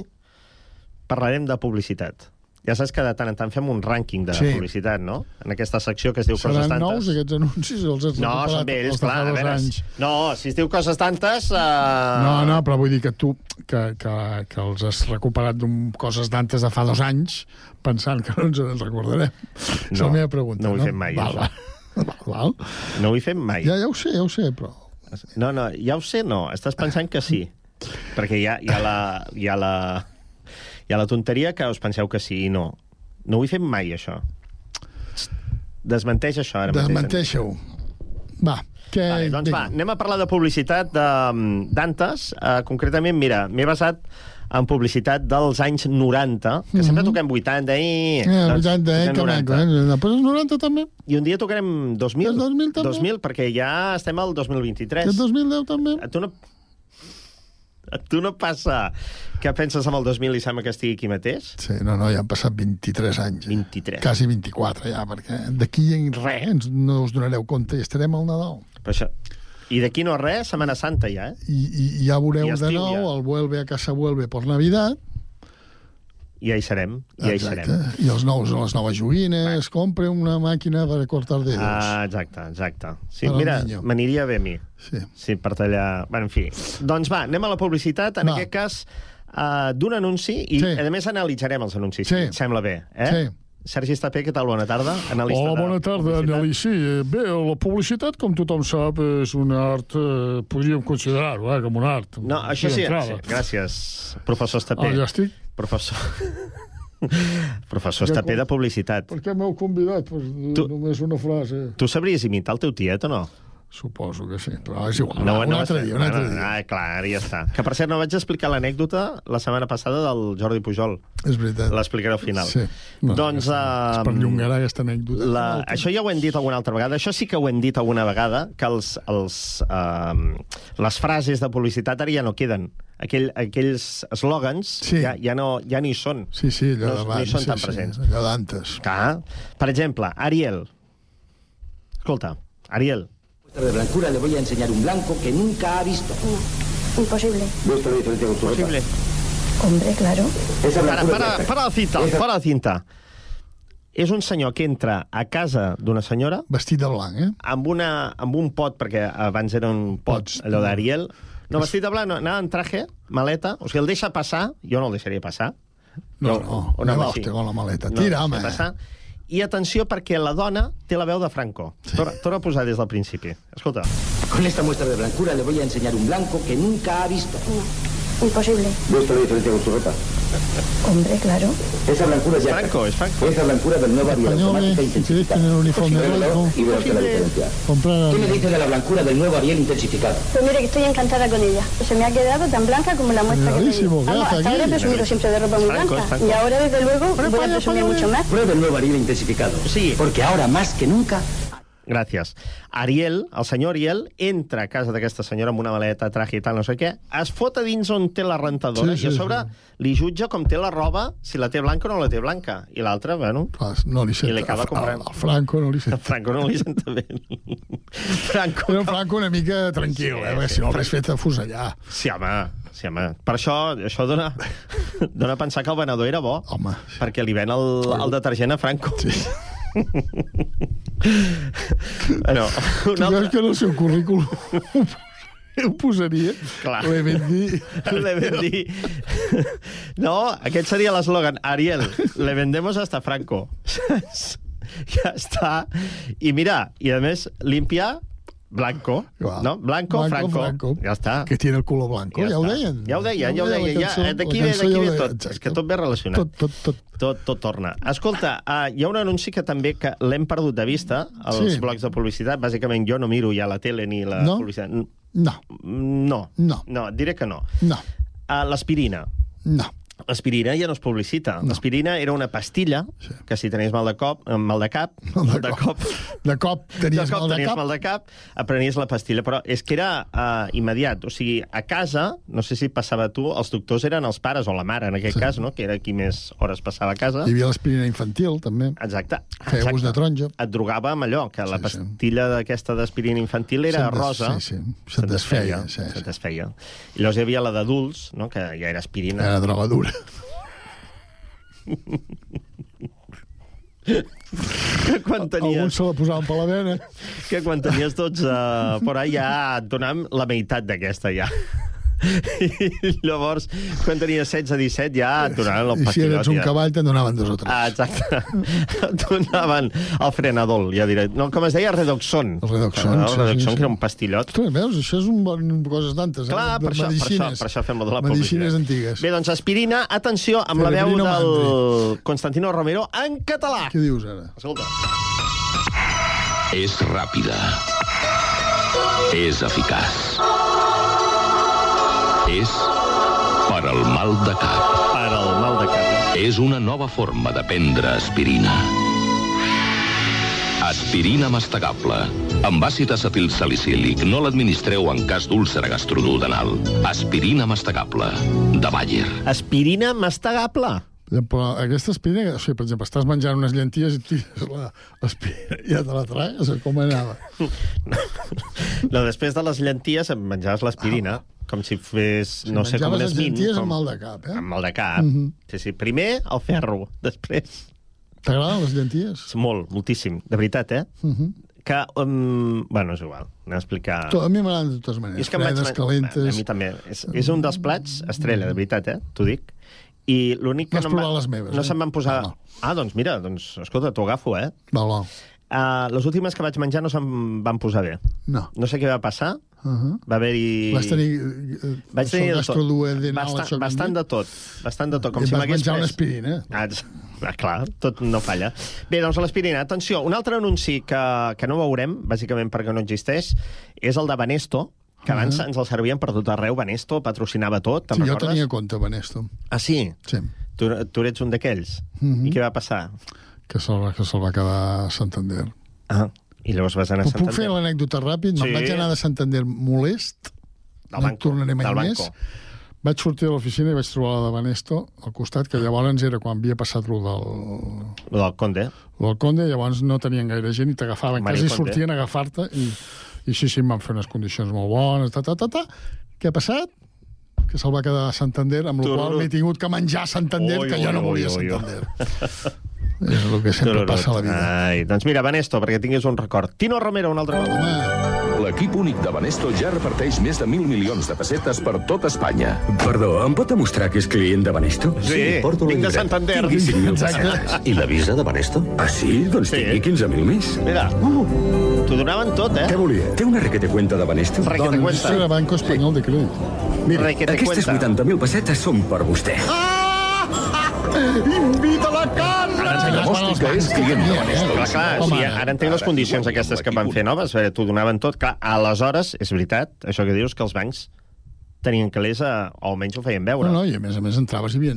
parlarem de publicitat. Ja saps que de tant en tant fem un rànquing de Sí. publicitat, no? En aquesta secció que es diu Coses Seran Tantes. nous, aquests anuncis? Els has No, són vells, els clar. A veure, anys? no, si es diu Coses Tantes... Uh... No, no, però vull dir que tu, que, que, que els has recuperat d'un coses d'antes de fa dos anys, pensant que no ens en recordarem. No, és la meva pregunta. no ho he fet mai, val, això. val, val, val. No ho he fet mai. Ja, ja ho sé, ja ho sé, però... No, no, ja ho sé, no. Estàs pensant que sí. Perquè hi ha, hi ha, la, hi ha, la, hi ha la tonteria que us penseu que sí i no. No ho he fet mai, això. Desmenteix això ara mateix. Desmenteixo. Va, què... Vale, doncs va, anem a parlar de publicitat de- d'antes. Uh, concretament, mira, m'he basat en publicitat dels anys 90, que sempre toquem 80 i... Mhm. Eh, 80, eh, que maco, eh? Però els 90 també. I un dia tocarem 2000. El 2000 també. 2000, perquè ja estem al 2023. I el 2010 també. A tu no... A tu no passa que penses en el 2000 i sembla que estigui aquí mateix? Sí, no, no, ja han passat 23 anys. Eh? 23. Quasi 24, ja, perquè d'aquí en res no us donareu compte i estarem al Nadal. Però això... I d'aquí no res, Setmana Santa ja, eh? I, i, ja veureu I de estiu, nou ja. el Vuelve a casa vuelve por Navidad. I ja hi serem, i ja hi Exacte. serem. I els nous, les noves joguines, compre una màquina per cortar dedos. Ah, exacte, exacte. Sí, Per mira, m'aniria bé a mi. Sí. Sí, per tallar... Bueno, en fi. Doncs va, anem a la publicitat, en Va. aquest cas, uh, d'un anunci, i Sí. a més analitzarem els anuncis, Sí. si et sembla bé. Eh? Sí. Sergi Estapé, què tal? Bona tarda. Analista Hola, bona tarda. Nelly. Sí, bé, la publicitat, com tothom sap, és un art, eh, podríem considerar-ho, eh, com un art. No, això sí, sí, gràcies, professor Estapé. Ah, ja estic? Professor... professor Estapé de publicitat. Per què m'heu convidat? Pues, tu... Només una frase. Tu sabries imitar el teu tiet o no? Suposo que sí, però és igual. No, va, un no altre dia, un altre no, no, dia. Ah, clar, ara ja està. Que, per cert, no vaig explicar l'anècdota la setmana passada del Jordi Pujol. És veritat. L'explicaré al final. Sí. No, doncs... És Uh, per llongar aquesta anècdota. la, això ja ho hem dit alguna altra vegada. Això sí que ho hem dit alguna vegada, que els, els, uh, les frases de publicitat ara ja no queden. Aquell, aquells eslògans Sí. ja, ja, no, ja ni són. Sí, sí, allò no, no d'abans. hi són sí, tan sí, presents. allò d'antes. Clar. Per exemple, Ariel. Escolta, Ariel. De blancura le voy a enseñar un blanco que nunca ha visto. Imposible. Muestra la diferencia con tu ropa. Posible. Hombre, claro. Esa Para, para, para la cinta, para la cinta. És un senyor que entra a casa d'una senyora... Vestit de blanc, eh? Amb, una, amb un pot, perquè abans era un pot, Pots, allò no. d'Ariel. No, vestit de blanc, no, anava en traje, maleta, o sigui, el deixa passar, jo no el deixaria passar. No, Jo- no, un no home va així. hòstia con la maleta. No, Tira, deixa home. Passar. I atenció, perquè la dona té la veu de Franco. Sí. Torna, torna a posar des del principi. Escolta. Con esta muestra de blancura le voy a enseñar un blanco que nunca ha visto. Imposible. La diferencia con tu ropa. Hombre, claro. Esa blancura ya Franco, es Franco. Esa blancura del nuevo Españoles, automática tener un uniforme Pruébelo blanco, y verás la diferencia. comprar... ¿Qué me dice de la blancura del nuevo Ariel intensificado? Pues mire que estoy encantada con ella. Se me ha quedado tan blanca como la muestra que. ¿qué Vamos, hasta ahora he presumido siempre de ropa muy Franco, blanca. es. Y ahora, desde luego, voy a presumir mucho más. Prueba el nuevo Ariel intensificado. Sí. Porque ahora más que nunca Gràcies. Ariel, el senyor Ariel, entra a casa d'aquesta senyora amb una maleta, traje i tal, no sé què, es fot a dins on té la rentadora Sí, sí, i a sobre li jutja com té la roba, si la té blanca o no la té blanca. I l'altre, bueno... Clar, no li I senta. li acaba a- comprant. A Franco no li senta. Franco no li senta bé. Franco... Un Franco una mica tranquil, eh? Perquè si no l'hagués fet a fusellar. Sí, home, Sí, home. Per això, això dona, dona a pensar que el venedor era bo. Home. Perquè li ven el, el detergent a Franco. Sí. bueno, Tu veus que en el seu currículum ho posaria? Clar. Le vendí. No, aquest seria l'eslògan. Ariel, le vendemos hasta Franco. ja està. I mira, i a més, limpia blanco, Clar. no? Blanco, Blanco, Franco. Franco. Ja està. Que tiene el color blanco, ja, ho està. deien. Ja ho deien, ja ho deien. Ja, cançó- d'aquí la ve, d'aquí ja ho ve tot. És que tot ve relacionat. Tot, tot, tot. Tot, tot torna. Escolta, uh, hi ha un anunci que també que l'hem perdut de vista, els Sí. blocs de publicitat. Bàsicament jo no miro ja la tele ni la No? publicitat. No. No. No. No, diré que no. No. Uh, L'aspirina. No. L'aspirina ja no es publicita. No. L'aspirina era una pastilla sí. que si tenies mal de cop, eh, mal de cap, mal de cop, De cop tenies de cop mal de tenies cap. mal de cap, aprenies la pastilla. Però és que era uh, immediat. O sigui, a casa, no sé si passava a tu, els doctors eren els pares o la mare, en aquest Sí. sí. cas, no? que era qui més hores passava a casa. Hi havia l'aspirina infantil, també. Exacte. Feia ús de taronja. Et drogava amb allò, que la pastilla d'aquesta d'aspirina infantil era des- rosa. sí, sí. Se'n desfeia, sí, Se'n desfeia. I llavors hi havia la d'adults, no? que ja era aspirina. Era droga dura. Que quan tenies... Alguns se la posaven per la vena. que quan tenies 12 por ahí ja et donàvem la meitat d'aquesta ja. I llavors, quan tenies 16-17 ja et donaven el I si eres un ja. cavall, te'n donaven dos o tres. Ah, exacte. Et donaven el frenadol, ja diré. No, com es deia, Redoxon. El Redoxon, el sí, Redoxon, sí, que era un pastillot. Tu veus, això és un bon coses tantes. Clar, eh? per això, per, això, per això fem de la Medicines publicitat. antigues. Bé, doncs aspirina, atenció, amb la veu del Constantino Romero en català. Què dius ara? Escolta. És ràpida. És eficaç. És per al mal de cap. Per al mal de cap. És una nova forma de prendre aspirina. Aspirina mastegable. Amb àcid acetil salicílic no l'administreu en cas d'úlcera gastroduodenal. Aspirina mastegable. De Bayer. Aspirina mastegable. Però aquesta aspirina, o sigui, per exemple, estàs menjant unes llenties i tires la- l'aspirina i ja te la tragues, o com anava? No, després de les llenties em menjaves l'aspirina, com si fes, no sé, com les esmin. llenties com... amb mal de cap, eh? Amb mal de cap. Mhm. Sí, sí. Primer el ferro, després... T'agraden les llenties? Molt, moltíssim. De veritat, eh? Uh -huh. Que, um, bueno, és igual. Anem a explicar... A mi m'agraden de totes maneres. És que vaig Fredes, men- calentes... A mi també. És, és un dels plats estrella, de veritat, eh? T'ho dic. I l'únic que No no, provat les meves, no eh? se'm van posar... Ah, doncs mira, doncs, escolta, t'ho agafo, eh? Val, val. Uh, les últimes que vaig menjar no se'm van posar bé. No. No sé què va passar. Uh -huh. Va haver-hi... Vas tenir... eh, Vaig tenir de tot. Bastant, bastant de tot. Bastant de tot. Com I si vas menjar una pres- aspirina. Ah, ets- ah, clar, tot no falla. Bé, doncs l'aspirina. Atenció, un altre anunci que, que no veurem, bàsicament perquè no existeix, és el de Banesto, que abans Ah. ens el servien per tot arreu. Banesto patrocinava tot, Sí, jo recordes? tenia compte, Benesto. Ah, sí? Sí. Tu, tu eres un d'aquells? Mhm. I què va passar? Que se'l va, que se'l va quedar a Santander. Ah, i llavors vas anar a Puc, puc Santander. fer l'anècdota ràpid? Sí. Me'n vaig anar de Santander molest. Del no banco, tornaré mai del més. banco. Vaig sortir de l'oficina i vaig trobar la de Banesto al costat, que llavors era quan havia passat lo del, Lo del Conde. lo del Conde, llavors no tenien gaire gent i t'agafaven, quasi Conde. sortien a agafar-te i, i sí, sí, em van fer unes condicions molt bones, ta, ta, ta, ta. Què ha passat? Que se'l va quedar a Santander, amb la qual m'he tingut que menjar a Santander, Ui, que jo no volia ui, ui. Santander. És el que sempre Tururut. passa a la vida. Ai, doncs mira, Banesto, perquè tinguis un record. Tino Romero, un altre cop. L'equip únic de Banesto ja reparteix més de mil milions de pessetes per tot Espanya. Perdó, em pot demostrar que és client de Banesto? Sí, porto la vinc de. Santander. Tingui 5.000 Exacte. pessetes. I la visa de Banesto? Ah, sí? Doncs tingui 15.000 més. Mira, t'ho donaven tot, eh? Què volia? Té una requete cuenta de Banesto? Requete Doncs, cuenta. Era Banco Espanyol de Crèdit. Mira, aquestes cuenta. 80.000 pessetes són per vostè. Invita la carn! Ara Demostri que és client de Banesto. Clar, clar, Home, sí, ara entenc les condicions aquestes que van fer noves, eh, t'ho donaven tot. Clar, aleshores, és veritat, això que dius, que els bancs tenien calés, a, o almenys ho feien veure. No, no, i a més a més entraves i hi havia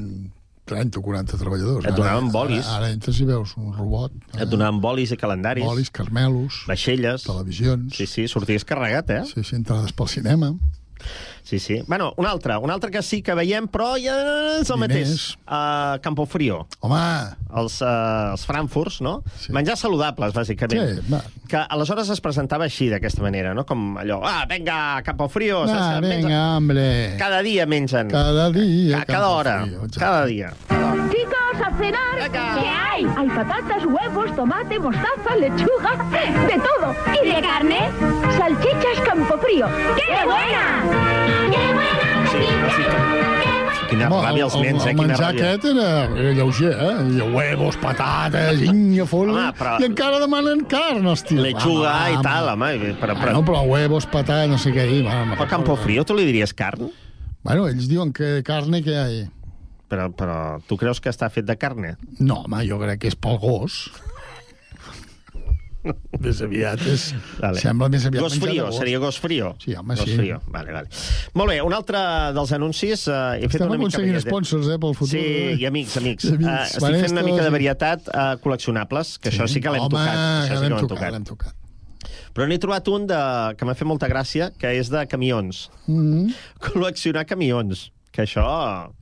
30 o 40 treballadors. Et donaven bolis. Ara, ara entres i veus un robot. Et donaven bolis i calendaris. Bolis, carmelos, vaixelles. televisions. Sí, sí, sorties carregat, eh? Sí, sí, entrades pel cinema. Sí, sí. Bueno, un altre, un altre que sí que veiem, però ja és el mateix. Uh, Campofrio. Home! Els, uh, els Frankfurts, no? Sí. Menjar saludables, bàsicament. Sí, va. Que aleshores es presentava així, d'aquesta manera, no? Com allò, ah, venga, Campofrio. saps? Ah, Menja- venga, hombre. Cada dia mengen. Cada dia. Ca- cada hora. Cada dia. Chicos, a cenar. ¿Qué hay? Hay patatas, huevos, tomate, mostaza, lechuga, de todo. ¿Y de carne? Salchichas Campofrío. ¡Qué buena! ¡Qué Quina Home, ràbia els el, nens, el, eh? el menjar ràbia. aquest era, lleuger, eh? Huevos, patates, inga, fol... Home, però- I encara demanen carn, hòstia. Lechuga Home, i home. tal, home. Però, però, Bueno, però huevos, patates, no sé què dir. Bueno, però Campofrio, tu li diries carn? Bueno, ells diuen que carne que hi ha. Però, però tu creus que està fet de carne? No, home, jo crec que és pel gos. Més aviat és... Vale. Sembla més aviat Gos frio, gos. seria gos frio. Sí, home, gos sí. frio. Vale, vale. Molt bé, un altre dels anuncis... Uh, he fet Estem una mica aconseguint varietat. sponsors, eh, pel futur. Sí, eh? i amics, amics. I amics. Uh, estic fent una mica de varietat uh, col·leccionables, que això sí que l'hem Home, tocat. Això sí l'hem que l'hem tocat, l'hem tocat. Però n'he trobat un de, que m'ha fet molta gràcia, que és de camions. Mm -hmm. Col·leccionar camions. Que això...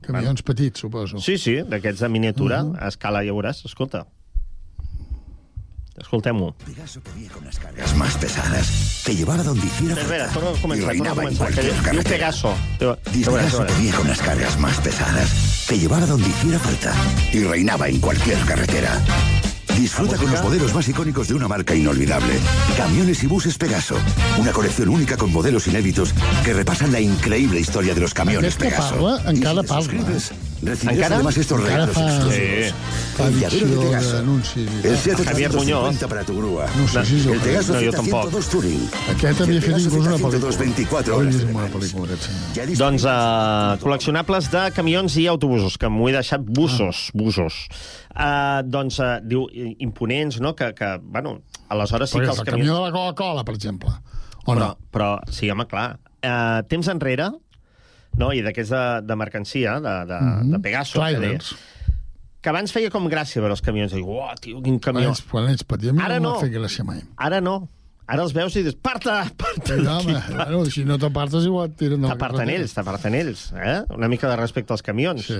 Camions petits, suposo. Sí, sí, d'aquests de miniatura, Mhm. a escala ja veuràs. Escolta. Escoltem-ho. Las más pesadas. Te llevaba donde hiciera Espera, falta. torna a y començar, torna a reinaba en començar. Que diu carretera. Pegaso. Dispegaso podía con las cargas más pesadas. Te llevaba donde hiciera falta y reinaba en cualquier carretera. Disfruta con los modelos más icónicos de una marca inolvidable. Camiones y buses Pegaso. Una colección única con modelos inéditos que repasan la increíble historia de los camiones Aquest que Pegaso. parla, encara parla. Recibirás Encara? además estos Encara regalos fa- exclusivos. fa El llavero de Pegaso. d'anuncis i El. Seat Javier Muñoz. 850 para tu grúa. No sé si jo el Pegaso No, jo Z102 tampoc. Touring. Aquest havia fet inclús una pel·lícula. 24 hores una pel·lícula, aquest senyor. Doncs uh, col·leccionables de camions i autobusos, que m'ho he deixat busos, Ah. busos. Uh, doncs, uh, diu, imponents, no?, que, que bueno, aleshores sí que els el camions... camió de la Coca-Cola, per exemple. O però, no? però, sí, home, clar. Uh, temps enrere, no?, i d'aquests de, de mercancia, de, de, Mhm. de Pegaso, que, deia, Trailers. que abans feia com gràcia veure els camions. Diu, uah, tio, quin Quan camió. ets, quan ets petit, a mi Ara no no. fet gràcia mai. Ara no. Ara els veus i dius, parta, parta. Sí, home, bueno, si no t'apartes, igual et tiren T'aparten ells, t'aparten ells. Eh? Una mica de respecte als camions. Sí.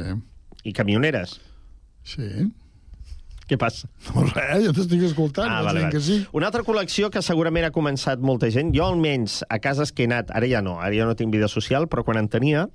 I camioneres. Sí. Què passa? No, res, jo t'estic escoltant, Ah, vale, vale. que sí. Una altra col·lecció que segurament ha començat molta gent, jo almenys a cases que he anat, ara ja no, ara ja no tinc vida social, però quan en tenia,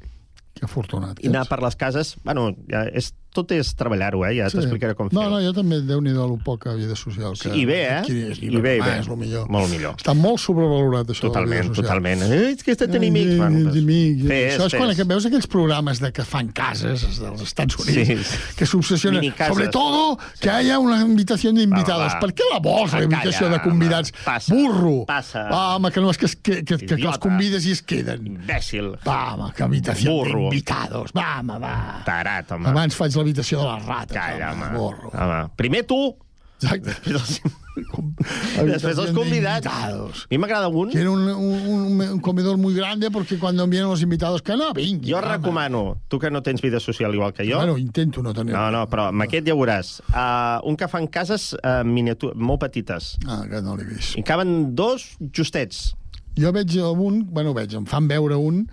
Que afortunat. i anar per les cases, bueno, ja és, tot és treballar-ho, eh? ja Sí. t'explicaré com No, fer-ho. no, jo també, déu-nhi-do, lo poca vida social. Que I bé, eh? adquiris, I bé, i bé. És el millor. Molt millor. Està molt sobrevalorat, això Totalment, de la vida social. totalment. Eh, és que està tenint amics. Ai, Bueno, els doncs, amics. fes, Això és quan fes. que veus aquells programes de que fan cases dels Estats Units, Sí. que s'obsessionen. Minicases. Sobre todo que haya una invitació d'invitados. Per què la vols, la Va, invitació de convidats? Passa, Burro. passa. Va, home, que no és que, es- que, que, que, que els convides i es queden. Imbècil. Va, home, que Burro. d'invitados. Va, home, va. Tarat, home. Abans faig l'habitació de les rates. Calla, home, burro. home. Primer tu, Exacte. després els, després els convidats. invitados. A mi m'agrada un. Quiero un, un, un, un comedor muy grande porque cuando vienen los invitados que no vinguin. Jo home. recomano, tu que no tens vida social igual que jo... Bueno, intento no tenir. No, no, però amb aquest ja veuràs. Uh, un que fan cases uh, miniatur molt petites. Ah, que no l'he vist. I caben dos justets. Jo veig un, bueno, veig, em fan veure un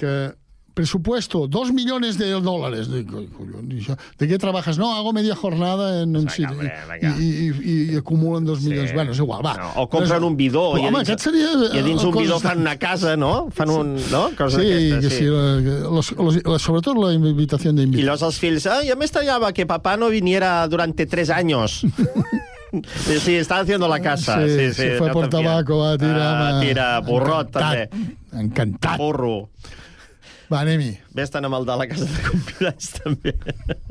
que presupuesto, dos millones de dólares. Dic, "Coi, collons, i? ¿De qué trabajas? No, hago media jornada en un sitio. I, i, i, i acumulen dos milions. Bueno, és igual, va. No, o compren un bidó Però, i, a home, dins, seria... i a dins un coses bidó fan una casa, no? Fan un... No? Coses Sí, que sí, la- los, los, la- sobretot la invitación de Y invitados. los els fills, ah, ya me extrañaba que papá no viniera durante tres años. Sí, sí, está haciendo la casa. Sí, Sí, sí, se fue no por tabaco, a tirar... Ah, tira, burrot, encantat, també. Encantat. Burro. Va, anem-hi. Ves-te'n amb el de la casa de convidats, també.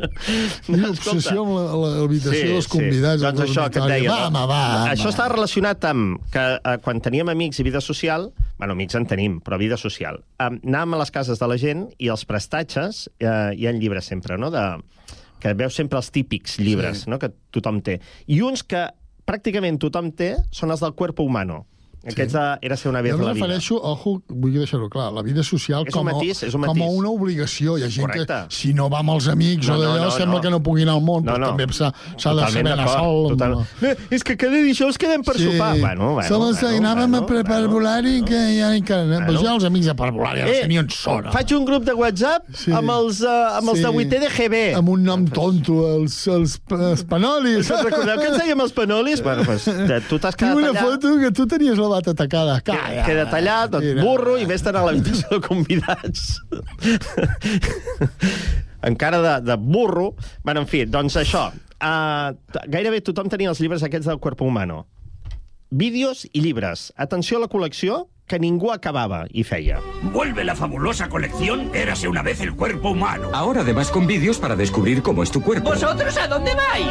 Una obsessió amb l'habitació dels convidats. Doncs al això que et deia. Va, home, va, Això està relacionat amb que eh, quan teníem amics i vida social, bueno, amics en tenim, però vida social, eh, anàvem a les cases de la gent i els prestatges, eh, hi ha llibres sempre, no?, de, que veus sempre els típics llibres, Sí. no?, que tothom té. I uns que pràcticament tothom té són els del cuerpo humano. Aquests de, era ser una vez Jo a em la vida. refereixo, ojo, vull deixar-ho clar, la vida social És un com, a, matís, és un com matís. una obligació. Hi ha gent Correcte. que, si no va amb els amics No, o d'allò, no, no, sembla no. que no pugui anar al món, No, però no. també s'ha de saber anar sol. total. amb- Eh, és que cada dijous quedem per sopar. Bueno, bueno, Somos, bueno, anàvem bueno, a per parvulari que ja que... Bueno. Pues jo els amics de parvulari, ara Eh, ni on són. Faig un grup de WhatsApp sí. amb els, uh, amb els Sí. de 8 de GB. Amb un nom tonto, els, els, els panolis. Recordeu que ens dèiem els panolis? Bueno, pues, tu t'has Tinc quedat una allà. foto que tu tenies la bata tacada. Calla. Queda tallat, tot Mira. burro, i vés-te'n a l'habitació de convidats. Encara de, de burro. Bueno, en fi, doncs això. Uh, gairebé tothom tenia els llibres aquests del Cuerpo Humano. Vídeos i llibres. Atenció a la col·lecció, que ningú acabava i feia. Vuelve la fabulosa colección Érase una vez el cuerpo humano. Ahora además con vídeos para descubrir cómo es tu cuerpo. ¿Vosotros a dónde vais?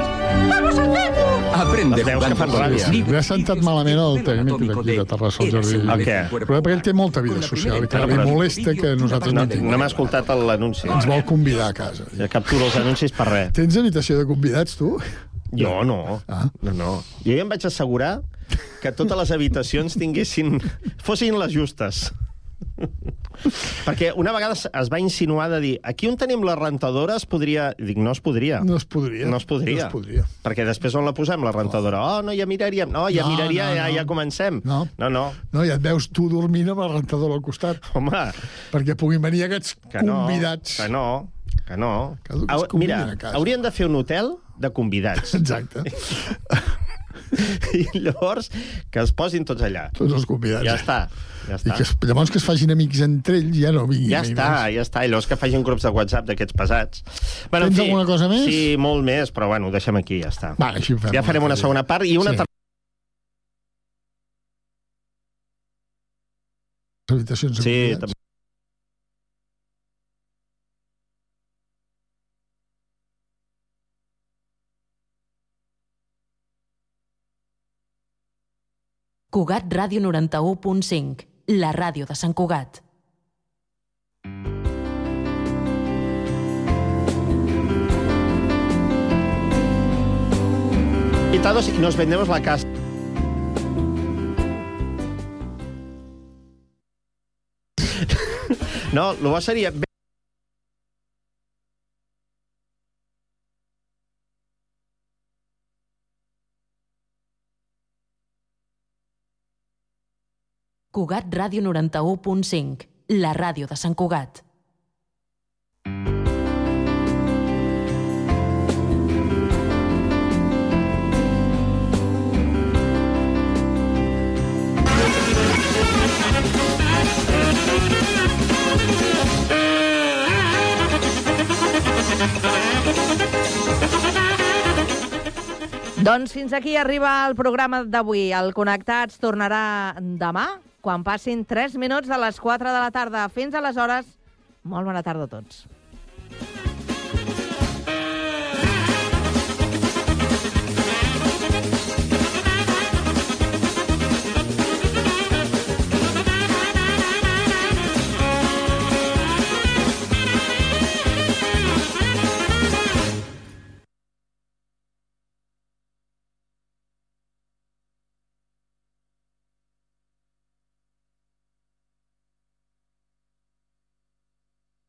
¡Vamos a hacerlo! Aprende Les veus que jugando fan con ràbia. los libros. Li ha sentat malament el tècnic d'aquí de Terrassa al Jardí. El què? Però perquè ell té molta vida social i que li molesta que nosaltres no No, tinguem. no m'ha escoltat l'anunci. Ens vol convidar a casa. Ja capturo els anuncis per res. Tens habitació de convidats, tu? Jo no. Ah. No, no. Jo ja em vaig assegurar que totes les habitacions tinguessin... fossin les justes. Perquè una vegada es- va insinuar de dir aquí on tenim la rentadora es podria... Dic, no es podria. No es podria. No es podria. No es podria. Perquè després on la posem, la rentadora? Oh, no, ja miraríem. No, ja No, miraria, no, ja, no. ja comencem. No. No, no. No, ja et veus tu dormint amb la rentadora al costat. Home, Perquè puguin venir aquests que no. convidats. Que no, que no. Que Mira, haurien de fer un hotel de convidats. Exacte. I llavors que es posin tots allà. Tots els convidats. Ja està. Ja I està. que es, llavors que es facin amics entre ells ja no vinguin. Ja està, més. ja està. I llavors que facin grups de WhatsApp d'aquests pesats. en Tens alguna cosa més? Sí, molt més, però bueno, ho deixem aquí, ja està. Vale, així fem. ja farem una segona part i una Sí. Les habitacions Sí, també. Cugat Ràdio 91.5, la ràdio de Sant Cugat. Invitados y nos vendemos la casa. No, lo bo seria... Cugat Ràdio 91.5, la ràdio de Sant Cugat. Doncs fins aquí arriba el programa d'avui. El Connectats tornarà demà, quan passin 3 minuts de les 4 de la tarda. Fins aleshores, molt bona tarda a tots.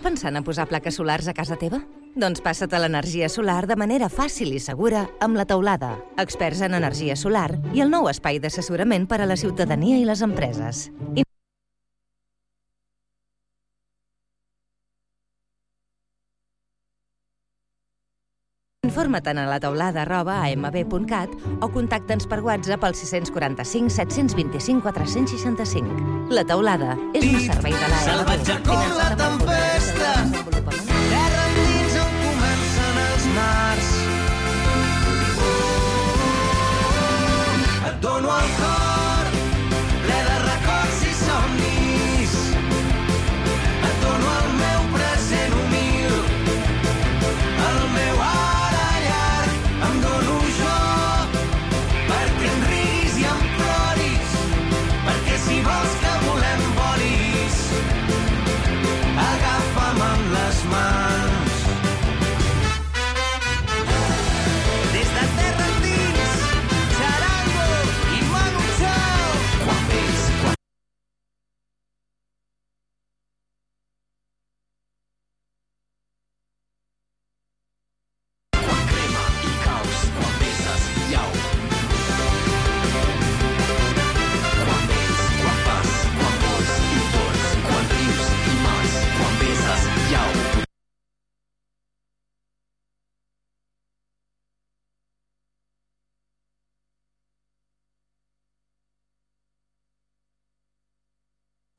Pensant en posar plaques solars a casa teva? Doncs passa't a l'energia solar de manera fàcil i segura amb la teulada, experts en energia solar i el nou espai d'assessorament per a la ciutadania i les empreses. I Informa't a la teulada arroba amb.cat o contacta'ns per WhatsApp al 645 725 465. La teulada és un servei de l'AMB. Salvatge com la tempesta,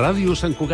Radio San Cugat.